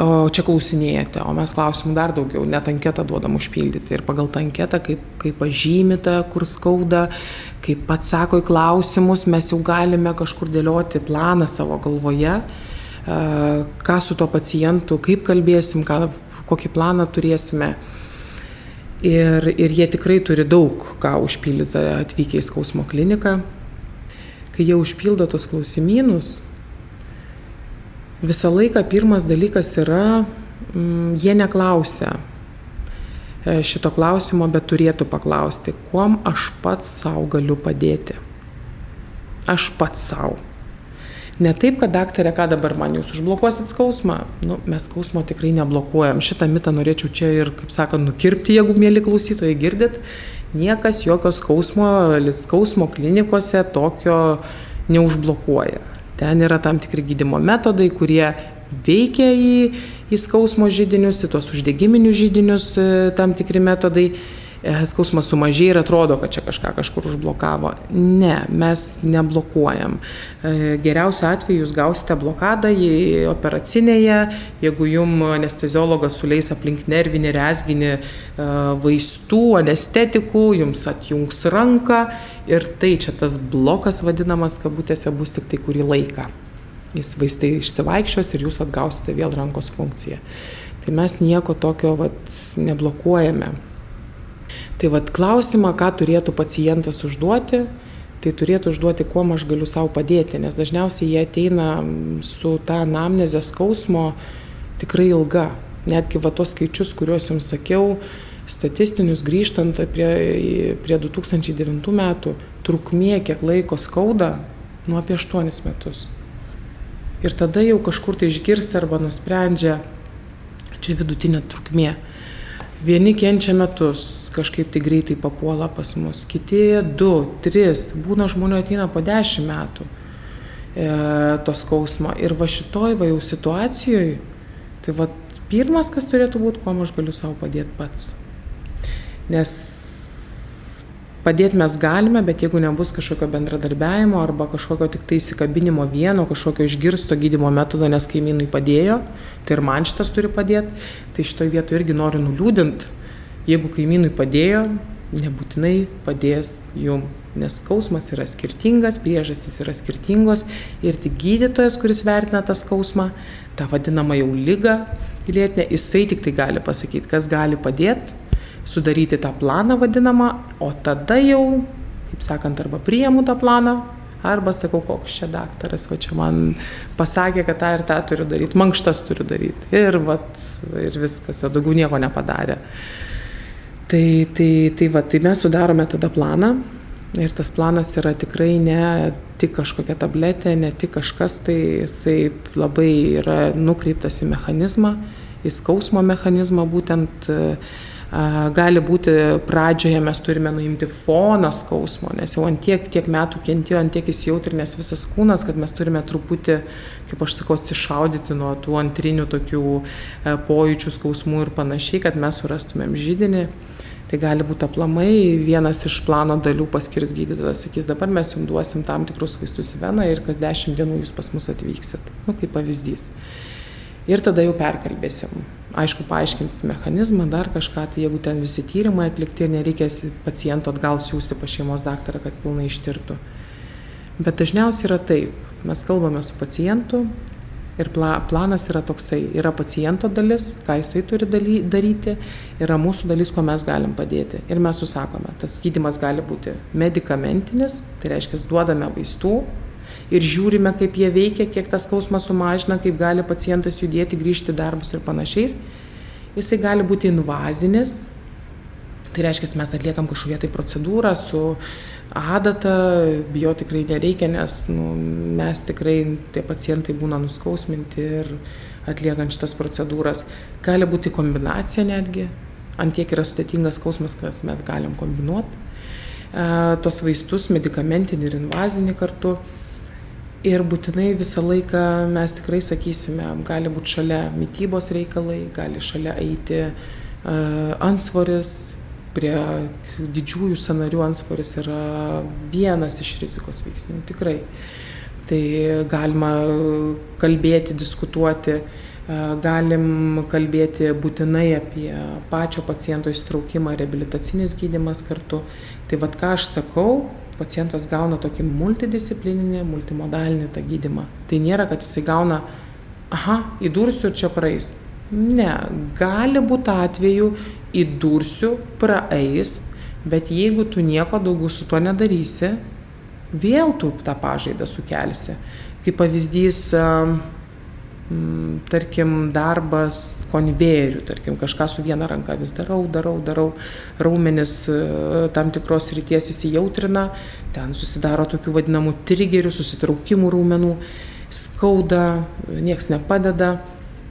o čia klausinėjate, o mes klausimų dar daugiau, net anketą duodam užpildyti ir pagal tą anketą, kaip, kaip pažymite, kur skauda, kaip pats sako į klausimus, mes jau galime kažkur dėlioti planą savo galvoje, ką su to pacientu, kaip kalbėsim, ką, kokį planą turėsime. Ir, ir jie tikrai turi daug ką užpildyti atvykę į skausmo kliniką. Kai jie užpildo tos klausimynus, visą laiką pirmas dalykas yra, mm, jie neklausia e, šito klausimo, bet turėtų paklausti, kuom aš pats savo galiu padėti. Aš pats savo. Ne taip, kad daktarė, ką dabar man jūs užblokuosit skausmą. Nu, mes skausmo tikrai neblokuojam. Šitą mitą norėčiau čia ir, kaip sakant, nukirpti, jeigu mėly klausytojai girdit. Niekas jokio skausmo, skausmo klinikose tokio neužblokuoja. Ten yra tam tikri gydimo metodai, kurie veikia į, į skausmo žydinius, į tuos uždegiminius žydinius e, tam tikri metodai skausmas sumažėja ir atrodo, kad čia kažką kažkur užblokavo. Ne, mes neblokuojam. E, geriausiu atveju jūs gausite blokadą į operacinėje, jeigu jums anesteziologas suleis aplink nervinį rezginį e, vaistų, anestetikų, jums atjungs ranką ir tai čia tas blokas vadinamas kabutėse bus tik tai kurį laiką. Jis vaistai išsivaikščios ir jūs atgausite vėl rankos funkciją. Tai mes nieko tokio vat, neblokuojame. Tai vad klausimą, ką turėtų pacientas užduoti, tai turėtų užduoti, kuo aš galiu savo padėti, nes dažniausiai jie ateina su ta anamnezė skausmo tikrai ilga. Netgi va tos skaičius, kuriuos jums sakiau, statistinius grįžtant prie, prie 2009 metų, trukmė, kiek laiko skauda, nuo apie 8 metus. Ir tada jau kažkur tai išgirsti arba nusprendžia, čia vidutinė trukmė. Vieni kenčia metus, kažkaip tai greitai papuola pas mus, kiti du, tris, būna žmonių ateina po dešimt metų e, to skausmo. Ir va šitoj va jau situacijoje, tai va pirmas, kas turėtų būti, kuo aš galiu savo padėti pats. Nes padėti mes galime, bet jeigu nebus kažkokio bendradarbiavimo arba kažkokio tik tai įsikabinimo vieno, kažkokio išgirsto gydimo metodo, nes kaimynui padėjo, tai ir man šitas turi padėti, tai šitoje vietoje irgi noriu nuliūdinti Jeigu kaimynui padėjo, nebūtinai padės jum, nes skausmas yra skirtingas, priežastys yra skirtingos ir tik gydytojas, kuris vertina tą skausmą, tą vadinamą jau lygą lėtinę, jisai tik tai gali pasakyti, kas gali padėti, sudaryti tą planą vadinamą, o tada jau, kaip sakant, arba priimu tą planą, arba sakau, koks čia daktaras, o čia man pasakė, kad tą ir tą turiu daryti, mankštas turiu daryti. Ir, vat, ir viskas, o daugiau nieko nepadarė. Tai, tai, tai, va, tai mes sudarome tada planą ir tas planas yra tikrai ne tik kažkokia tabletė, ne tik kažkas, tai jisai labai yra nukreiptas į mechanizmą, į skausmo mechanizmą būtent. Gali būti pradžioje mes turime nuimti foną skausmo, nes jau ant tiek, tiek metų kentėjo, ant tiek įsijautrinęs visas kūnas, kad mes turime truputį, kaip aš sakau, atsišaudyti nuo tų antrinių tokių pojūčių skausmų ir panašiai, kad mes surastumėm žydinį. Tai gali būti aplamai vienas iš plano dalių paskirs gydytojas, sakys, dabar mes jums duosim tam tikrus vaistus į veną ir kas dešimt dienų jūs pas mus atvyksit. Nu, kaip pavyzdys. Ir tada jau perkalbėsim. Aišku, paaiškinsim mechanizmą, dar kažką, tai jeigu ten visi tyrimai atlikti ir nereikės paciento atgal siūsti pa šeimos daktarą, kad pilnai ištirtų. Bet dažniausiai yra taip. Mes kalbame su pacientu, Ir pla, planas yra toksai, yra paciento dalis, ką jisai turi daly, daryti, yra mūsų dalis, ko mes galim padėti. Ir mes susakome, tas gydimas gali būti medikamentinis, tai reiškia, duodame vaistų ir žiūrime, kaip jie veikia, kiek tas skausmas sumažina, kaip gali pacientas judėti, grįžti darbus ir panašiai. Jisai gali būti invazinis, tai reiškia, mes atliekam kažkokią tai procedūrą su adatą bijot tikrai nereikia, nes nu, mes tikrai, tie pacientai būna nuskausminti ir atliekant šitas procedūras. Gali būti kombinacija netgi, ant tiek yra sudėtingas skausmas, kas mes galim kombinuoti. E, tos vaistus, medicamentinį ir invazinį kartu. Ir būtinai visą laiką mes tikrai sakysime, gali būti šalia mytybos reikalai, gali šalia eiti uh, ansvoris, prie didžiųjų sanarių ansvoris yra vienas iš rizikos veiksnių, tikrai. Tai galima kalbėti, diskutuoti, galim kalbėti būtinai apie pačio paciento įstraukimą, reabilitacinis gydimas kartu. Tai vad ką aš sakau, pacientas gauna tokį multidisciplininį, multimodalinį tą gydimą. Tai nėra, kad jisai gauna, aha, įdursiu ir čia praeis. Ne, gali būti atveju, įdursiu, praeis, bet jeigu tu nieko daugiau su tuo nedarysi, vėl tu tą pažaidą sukelsi. Kaip pavyzdys, tarkim, darbas konvejerių, tarkim, kažką su viena ranka vis darau, darau, darau, raumenis tam tikros ryties įsijautrina, ten susidaro tokių vadinamų trigerių, susitraukimų raumenų, skauda, nieks nepadeda.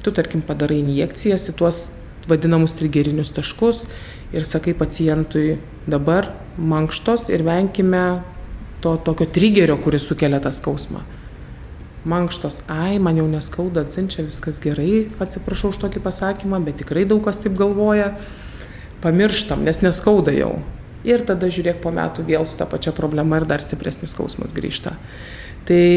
Tu tarkim padarai injekcijas į tuos vadinamus trigerinius taškus ir sakai pacientui dabar mankštos ir venkime to tokio trigerio, kuris sukelia tą skausmą. Mankštos, ai, man jau neskauda, dzin, čia viskas gerai, atsiprašau už tokį pasakymą, bet tikrai daug kas taip galvoja. Pamirštam, nes neskauda jau. Ir tada žiūrėk po metų vėl su ta pačia problema ir dar stipresnis skausmas grįžta. Tai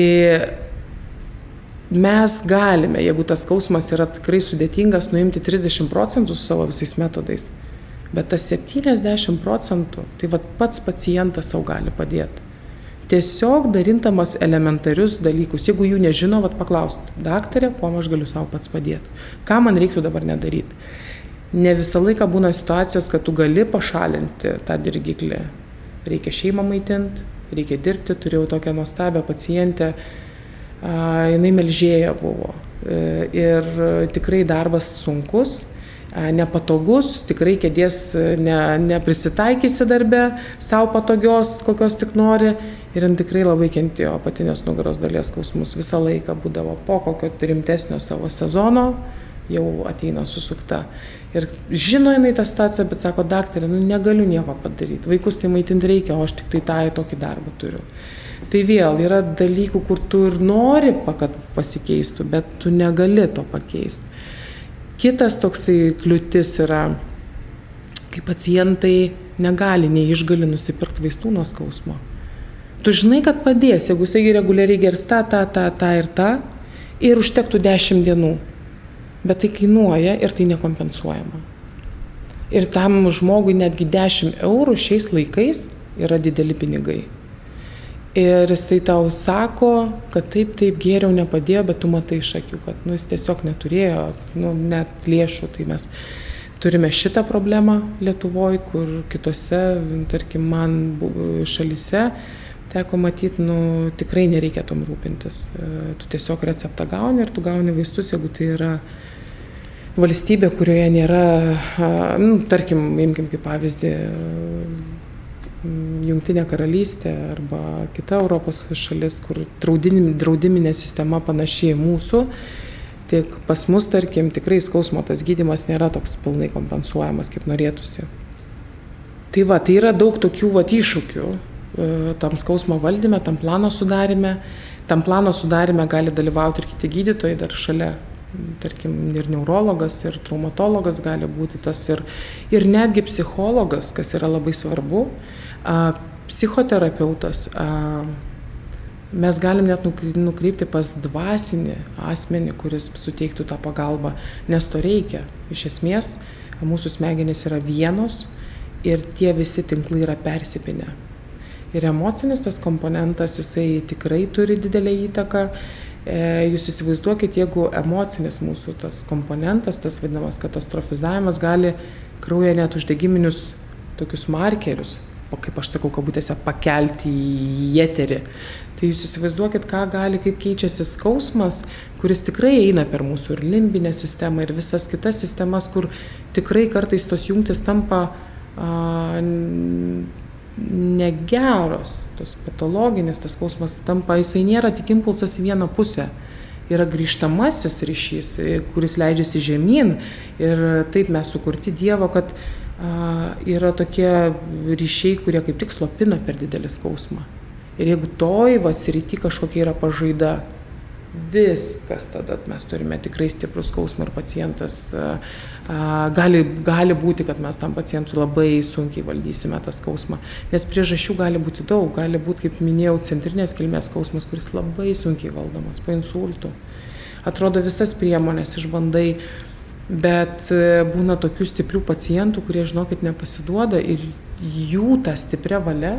mes galime, jeigu tas skausmas yra tikrai sudėtingas, nuimti 30 procentų su savo visais metodais. Bet tas 70 procentų, tai va pats pacientas savo gali padėti. Tiesiog darintamas elementarius dalykus, jeigu jų nežino, vad paklausti, daktarė, kuo aš galiu savo pats padėti, ką man reiktų dabar nedaryti. Ne visą laiką būna situacijos, kad tu gali pašalinti tą dirgiklį. Reikia šeimą maitinti, reikia dirbti, turėjau tokią nuostabią pacientę, jinai melžėja buvo. E, ir tikrai darbas sunkus, nepatogus, tikrai kėdės ne, neprisitaikysi darbe, savo patogios, kokios tik nori. Ir jin tikrai labai kentėjo apatinės nugaros dalies skausmus visą laiką būdavo po kokio rimtesnio savo sezono, jau ateina susukta. Ir žino jinai tą situaciją, bet sako, daktarė, nu negaliu nieko padaryti, vaikus tai maitinti reikia, o aš tik tai tą tokį darbą turiu. Tai vėl yra dalykų, kur tu ir nori, kad pasikeistų, bet tu negali to pakeisti. Kitas toksai kliūtis yra, kai pacientai negali, neišgali nusipirkti vaistų nuo skausmo. Tu žinai, kad padės, jeigu jisai reguliariai gers tą, tą, tą, tą ir tą, ir užtektų 10 dienų. Bet tai kainuoja ir tai nekompensuojama. Ir tam žmogui netgi 10 eurų šiais laikais yra dideli pinigai. Ir jisai tau sako, kad taip, taip geriau nepadėjo, bet tu matai iš akių, kad nu, jis tiesiog neturėjo nu, net lėšų. Tai mes turime šitą problemą Lietuvoje, kur kitose, tarkim, man šalise teko matyti, nu, tikrai nereikia tom rūpintis. E, tu tiesiog receptą gauni ir tu gauni vaistus, jeigu tai yra valstybė, kurioje nėra, nu, tarkim, imkim kaip pavyzdį, Jungtinė karalystė arba kita Europos šalis, kur draudiminė sistema panašiai mūsų, tik pas mus, tarkim, tikrai skausmo tas gydimas nėra toks pilnai kompensuojamas, kaip norėtųsi. Tai va, tai yra daug tokių va iššūkių e, tam skausmo valdyme, tam plano sudarime. Tam plano sudarime gali dalyvauti ir kiti gydytojai dar šalia tarkim, ir neurologas, ir traumatologas gali būti tas, ir, ir netgi psichologas, kas yra labai svarbu, Psichoterapeutas, mes galim net nukreipti pas dvasinį asmenį, kuris suteiktų tą pagalbą, nes to reikia. Iš esmės, mūsų smegenys yra vienos ir tie visi tinklai yra persipinę. Ir emocinis tas komponentas, jisai tikrai turi didelę įtaką. E, jūs įsivaizduokit, jeigu emocinis mūsų tas komponentas, tas vadinamas katastrofizavimas, gali kraują net uždegiminius tokius markerius kaip aš sakau, kabutėse, pakelti į eterį. Tai jūs įsivaizduokit, ką gali, kaip keičiasi skausmas, kuris tikrai eina per mūsų ir limbinę sistemą, ir visas kitas sistemas, kur tikrai kartais tos jungtis tampa a, negeros, tos patologinės, tas skausmas tampa, jisai nėra tik impulsas į vieną pusę. Yra grįžtamasis ryšys, kuris leidžiasi žemyn. Ir taip mes sukurti Dievo, kad yra tokie ryšiai, kurie kaip tik slopina per didelį skausmą. Ir jeigu toj vasiryti kažkokia yra pažaida, viskas tada mes turime tikrai stiprų skausmą ir pacientas gali, gali būti, kad mes tam pacientui labai sunkiai valdysime tą skausmą. Nes priežasčių gali būti daug, gali būti, kaip minėjau, centrinės kilmės skausmas, kuris labai sunkiai valdomas, po insultų. Atrodo visas priemonės išbandai, Bet e, būna tokių stiprių pacientų, kurie, žinokit, nepasiduoda ir jų ta stipria valia,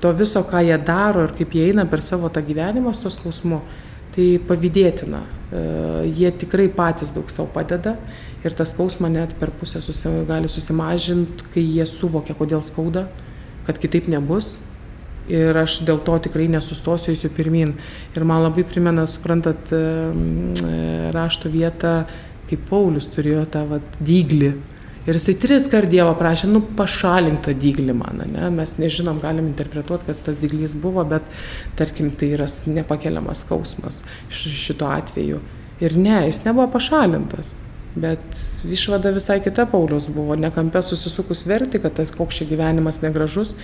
to viso, ką jie daro ir kaip jie eina per savo tą gyvenimą su to skausmu, tai pavydėtina. E, jie tikrai patys daug savo padeda ir tas skausmą net per pusę susi, gali susimažinti, kai jie suvokia, kodėl skauda, kad kitaip nebus. Ir aš dėl to tikrai nesustosiu įsiu pirmin. Ir man labai primena, suprantat, e, rašto vietą, kaip Paulius turėjo tą vat, dyglį Ir jisai tris kart Dievo prašė, nu pašalink tą dyglį man, ne? mes nežinom, galim interpretuoti, kas tas dyglys buvo, bet tarkim tai yra nepakeliamas skausmas šito atveju. Ir ne, jis nebuvo pašalintas. Bet išvada visai kita Paulius buvo, nekampe susisukus verti, kad tas koks čia gyvenimas negražus,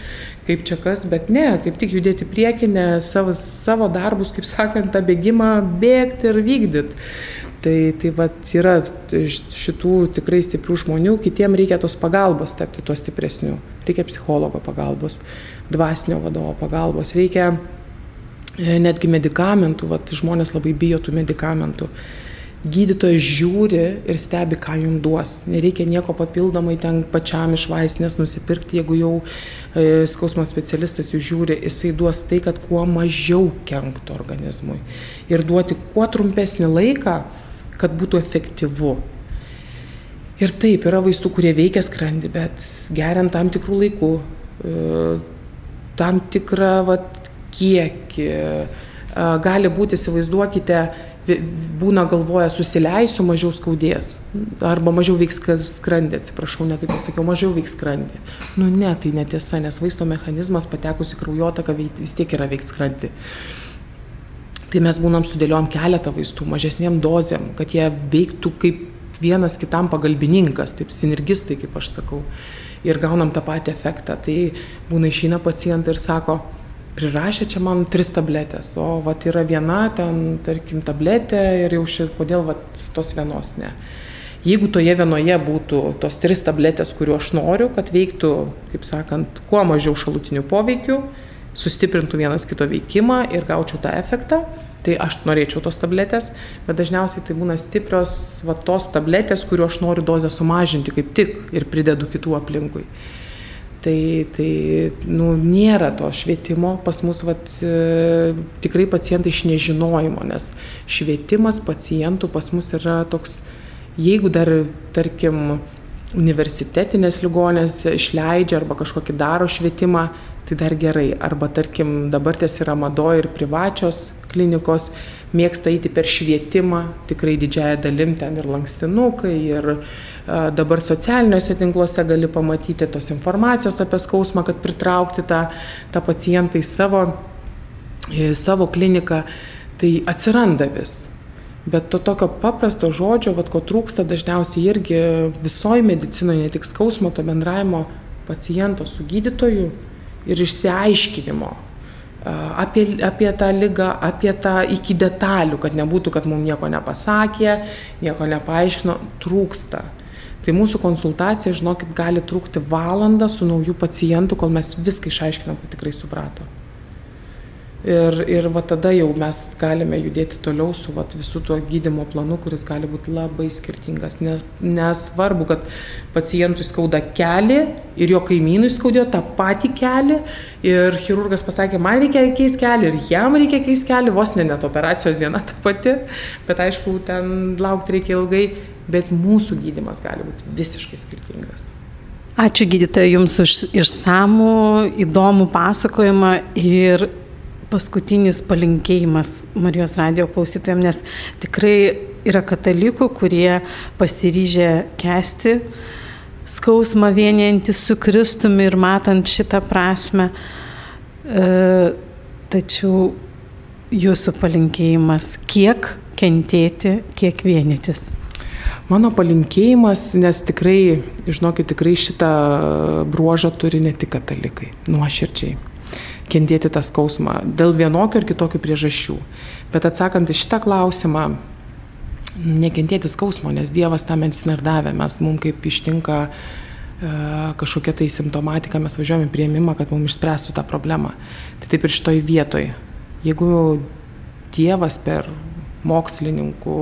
kaip čia kas, bet ne, kaip tik judėti priekinę, savo, savo darbus, kaip sakant, tą bėgimą bėgti ir vykdyti. Tai, tai vat, yra šitų tikrai stiprių žmonių, kitiems reikia tos pagalbos tapti tuo stipresniu. Reikia psichologo pagalbos, dvasinio vadovo pagalbos, reikia e, netgi medikamentų, vat, žmonės labai bijo tų medikamentų. Gydytojas žiūri ir stebi, ką jums duos. Nereikia nieko papildomai ten pačiam iš vaistinės nusipirkti, jeigu jau e, skausmo specialistas jūs žiūri, jisai duos tai, kad kuo mažiau kenktų organizmui. Ir duoti kuo trumpesnį laiką, kad būtų efektyvu. Ir taip, yra vaistų, kurie veikia skrandį, bet geriant tam tikrų laikų, e, tam tikrą vat, kiekį, e, gali būti, įsivaizduokite, būna galvoja, susileisiu, mažiau skaudės. Arba mažiau veiks skrandį, atsiprašau, ne taip pasakiau, mažiau veiks skrandį. Nu ne, tai netiesa, nes vaisto mechanizmas patekus į kraujotaką vis tiek yra veiks skrandį tai mes būnam sudėliojom keletą vaistų mažesnėm dozėm, kad jie veiktų kaip vienas kitam pagalbininkas, taip sinergistai, kaip aš sakau, ir gaunam tą patį efektą. Tai būna išeina pacientai ir sako, prirašė čia man tris tabletės, o vat yra viena ten, tarkim, tabletė ir jau šit, kodėl vat tos vienos ne. Jeigu toje vienoje būtų tos tris tabletės, kuriuo aš noriu, kad veiktų, kaip sakant, kuo mažiau šalutinių poveikių, sustiprintų vienas kito veikimą ir gaučiau tą efektą, tai aš norėčiau tos tabletės, bet dažniausiai tai būna stiprios va, tos tabletės, kuriuo aš noriu dozę sumažinti kaip tik ir pridedu kitų aplinkui. Tai, tai nu, nėra to švietimo, pas mus vat, e, tikrai pacientai iš nežinojimo, nes švietimas pacientų pas mus yra toks, jeigu dar, tarkim, universitetinės ligonės išleidžia arba kažkokį daro švietimą, tai dar gerai. Arba tarkim dabar ties yra mado ir privačios klinikos, mėgsta eiti per švietimą, tikrai didžiaja dalim ten ir lankstinukai, ir a, dabar socialiniuose tinkluose gali pamatyti tos informacijos apie skausmą, kad pritraukti tą, tą pacientą į savo, į savo kliniką, tai atsiranda vis. Bet to tokio paprasto žodžio, vad ko trūksta dažniausiai irgi visoji medicinoje, ne tik skausmo, to bendravimo paciento su gydytoju, ir išsiaiškinimo apie, apie tą lygą, apie tą iki detalių, kad nebūtų, kad mums nieko nepasakė, nieko nepaaiškino, trūksta. Tai mūsų konsultacija, žinokit, gali trukti valandą su naujų pacientų, kol mes viską išaiškinam, kad tikrai suprato. Ir, ir va tada jau mes galime judėti toliau su va, visų tuo gydimo planu, kuris gali būti labai skirtingas. Nes, nesvarbu, kad pacientui skauda keli ir jo kaimynui skaudėjo tą patį kelią ir chirurgas pasakė, man reikia keisti kelią ir jam reikia keisti kelią, vos ne net operacijos diena ta pati, bet aišku, ten laukti reikia ilgai, bet mūsų gydimas gali būti visiškai skirtingas. Ačiū gydytojai Jums už išsamų, įdomų pasakojimą ir paskutinis palinkėjimas Marijos radio klausytojams, nes tikrai yra katalikų, kurie pasiryžę kesti skausmą vienijantį su Kristumi ir matant šitą prasme. E, tačiau jūsų palinkėjimas, kiek kentėti, kiek vienytis. Mano palinkėjimas, nes tikrai, žinokit, tikrai šitą bruožą turi ne tik katalikai, nuoširdžiai kentėti tą skausmą dėl vienokių ar kitokių priežasčių. Bet atsakant į šitą klausimą, nekentėti skausmo, nes Dievas tą mediciną ir davė, mes mums kaip ištinka e, kažkokia tai simptomatika, mes važiuojame prieimimą, kad mums išspręstų tą problemą. Tai taip ir šitoj vietoj. Jeigu Dievas per mokslininkų,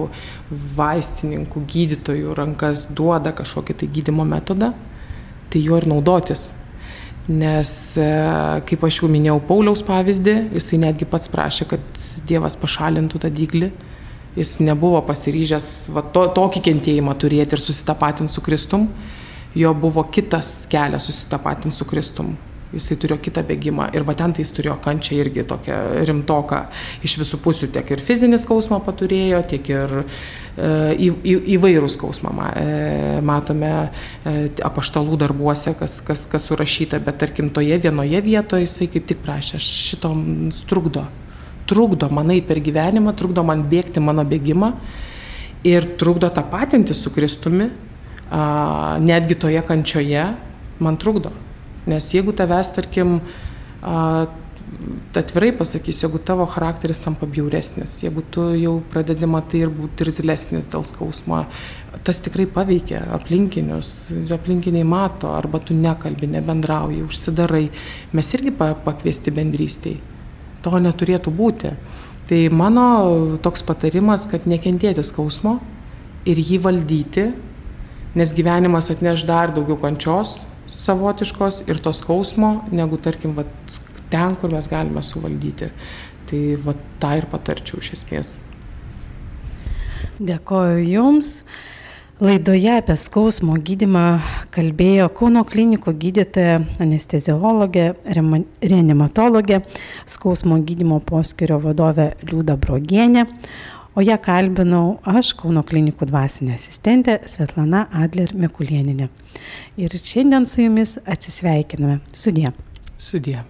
vaistininkų, gydytojų rankas duoda kažkokį tai gydimo metodą, tai juo ir naudotis Nes, e, kaip aš jau minėjau, Pauliaus pavyzdį, jisai netgi pats prašė, kad Dievas pašalintų tą dyglį. Jis nebuvo pasiryžęs va, to, tokį kentėjimą turėti ir susitapatinti su Kristum. Jo buvo kitas kelias susitapatinti su Kristum jisai turėjo kitą bėgimą ir va ten tai jis turėjo kančią irgi tokią rimtoką iš visų pusių, tiek ir fizinį skausmą paturėjo, tiek ir e, į, į, įvairų skausmą e, matome e, apaštalų darbuose, kas, kas, kas surašyta, bet tarkim toje vienoje vietoje jisai kaip tik prašė, šitom trukdo, trukdo man eiti per gyvenimą, trukdo man bėgti mano bėgimą ir trukdo tapatinti su Kristumi, netgi toje kančioje man trukdo. Nes jeigu tavęs, tarkim, atvirai pasakysiu, jeigu tavo charakteris tampa bjauresnis, jeigu tu jau pradedi matai ir būti irzlesnis dėl skausmo, tas tikrai paveikia aplinkinius, aplinkiniai mato, arba tu nekalbi, nebendrauji, užsidarai, mes irgi pakviesti bendrystėj. To neturėtų būti. Tai mano toks patarimas, kad nekentėti skausmo ir jį valdyti, nes gyvenimas atneš dar daugiau kančios, savotiškos ir to skausmo, negu tarkim vat, ten, kur mes galime suvaldyti. Tai vat, tą ir patarčiau iš esmės. Dėkoju Jums. Laidoje apie skausmo gydimą kalbėjo Kauno klinikų gydytoja, anesteziologė, reanimatologė, skausmo gydimo poskirio vadovė Liūda Brogienė, o ją kalbinau aš, Kauno klinikų dvasinė asistentė Svetlana Adler Mikulieninė. Ir šiandien su jumis atsisveikiname. Sudie. Sudie.